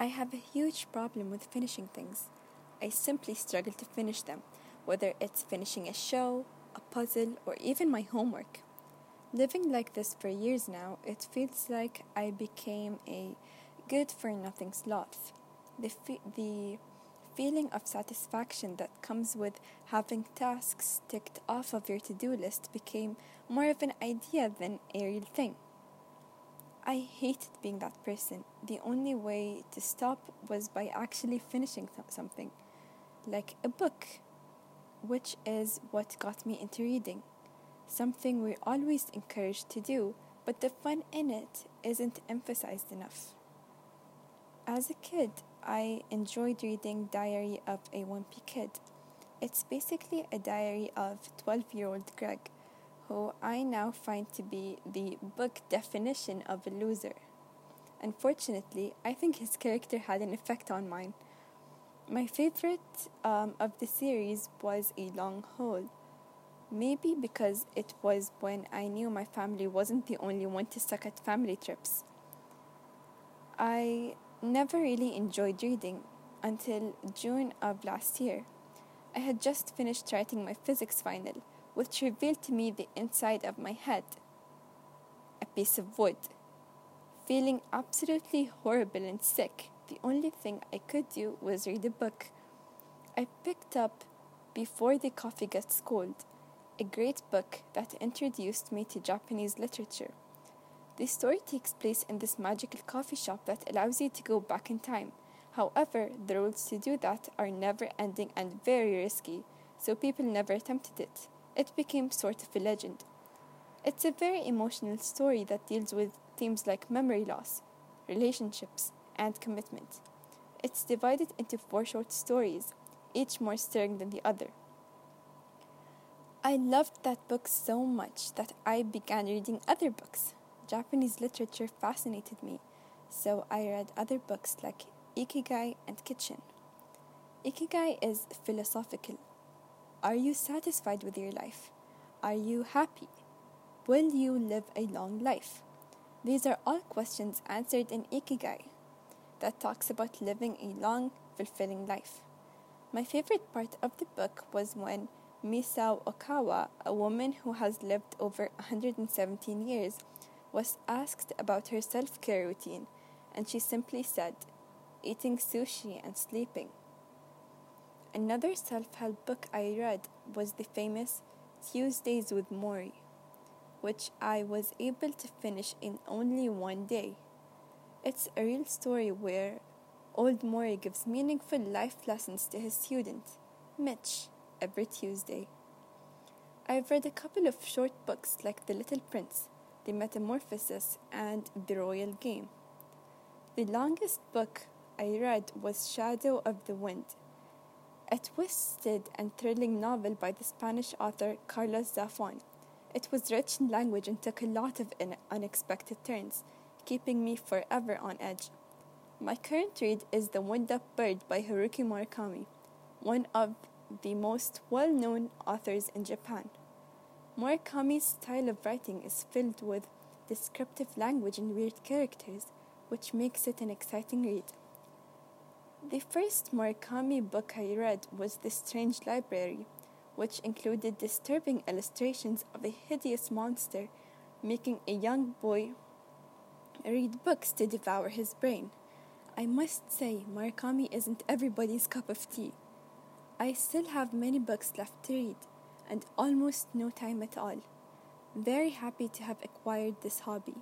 I have a huge problem with finishing things. I simply struggle to finish them, whether it's finishing a show, a puzzle, or even my homework. Living like this for years now, it feels like I became a good for nothing sloth. The, fe- the feeling of satisfaction that comes with having tasks ticked off of your to do list became more of an idea than a real thing. I hated being that person. The only way to stop was by actually finishing th- something, like a book, which is what got me into reading. Something we're always encouraged to do, but the fun in it isn't emphasized enough. As a kid, I enjoyed reading Diary of a Wimpy Kid. It's basically a diary of 12 year old Greg who I now find to be the book definition of a loser. Unfortunately, I think his character had an effect on mine. My favorite um, of the series was A Long Haul. Maybe because it was when I knew my family wasn't the only one to suck at family trips. I never really enjoyed reading until June of last year. I had just finished writing my physics final which revealed to me the inside of my head a piece of wood. Feeling absolutely horrible and sick, the only thing I could do was read a book. I picked up Before the Coffee Gets Cold, a great book that introduced me to Japanese literature. The story takes place in this magical coffee shop that allows you to go back in time. However, the rules to do that are never ending and very risky, so people never attempted it it became sort of a legend. It's a very emotional story that deals with themes like memory loss, relationships, and commitment. It's divided into four short stories, each more stirring than the other. I loved that book so much that I began reading other books. Japanese literature fascinated me, so I read other books like Ikigai and Kitchen. Ikigai is philosophical are you satisfied with your life? Are you happy? Will you live a long life? These are all questions answered in Ikigai that talks about living a long, fulfilling life. My favorite part of the book was when Misao Okawa, a woman who has lived over 117 years, was asked about her self care routine, and she simply said, eating sushi and sleeping. Another self help book I read was the famous Tuesdays with Morrie, which I was able to finish in only one day. It's a real story where old Morrie gives meaningful life lessons to his student, Mitch, every Tuesday. I've read a couple of short books like The Little Prince, The Metamorphosis, and The Royal Game. The longest book I read was Shadow of the Wind a twisted and thrilling novel by the Spanish author Carlos Zafón. It was rich in language and took a lot of unexpected turns, keeping me forever on edge. My current read is The Wind Up Bird by Haruki Murakami, one of the most well known authors in Japan. Murakami's style of writing is filled with descriptive language and weird characters, which makes it an exciting read. The first Murakami book I read was The Strange Library, which included disturbing illustrations of a hideous monster making a young boy read books to devour his brain. I must say, Murakami isn't everybody's cup of tea. I still have many books left to read, and almost no time at all. Very happy to have acquired this hobby.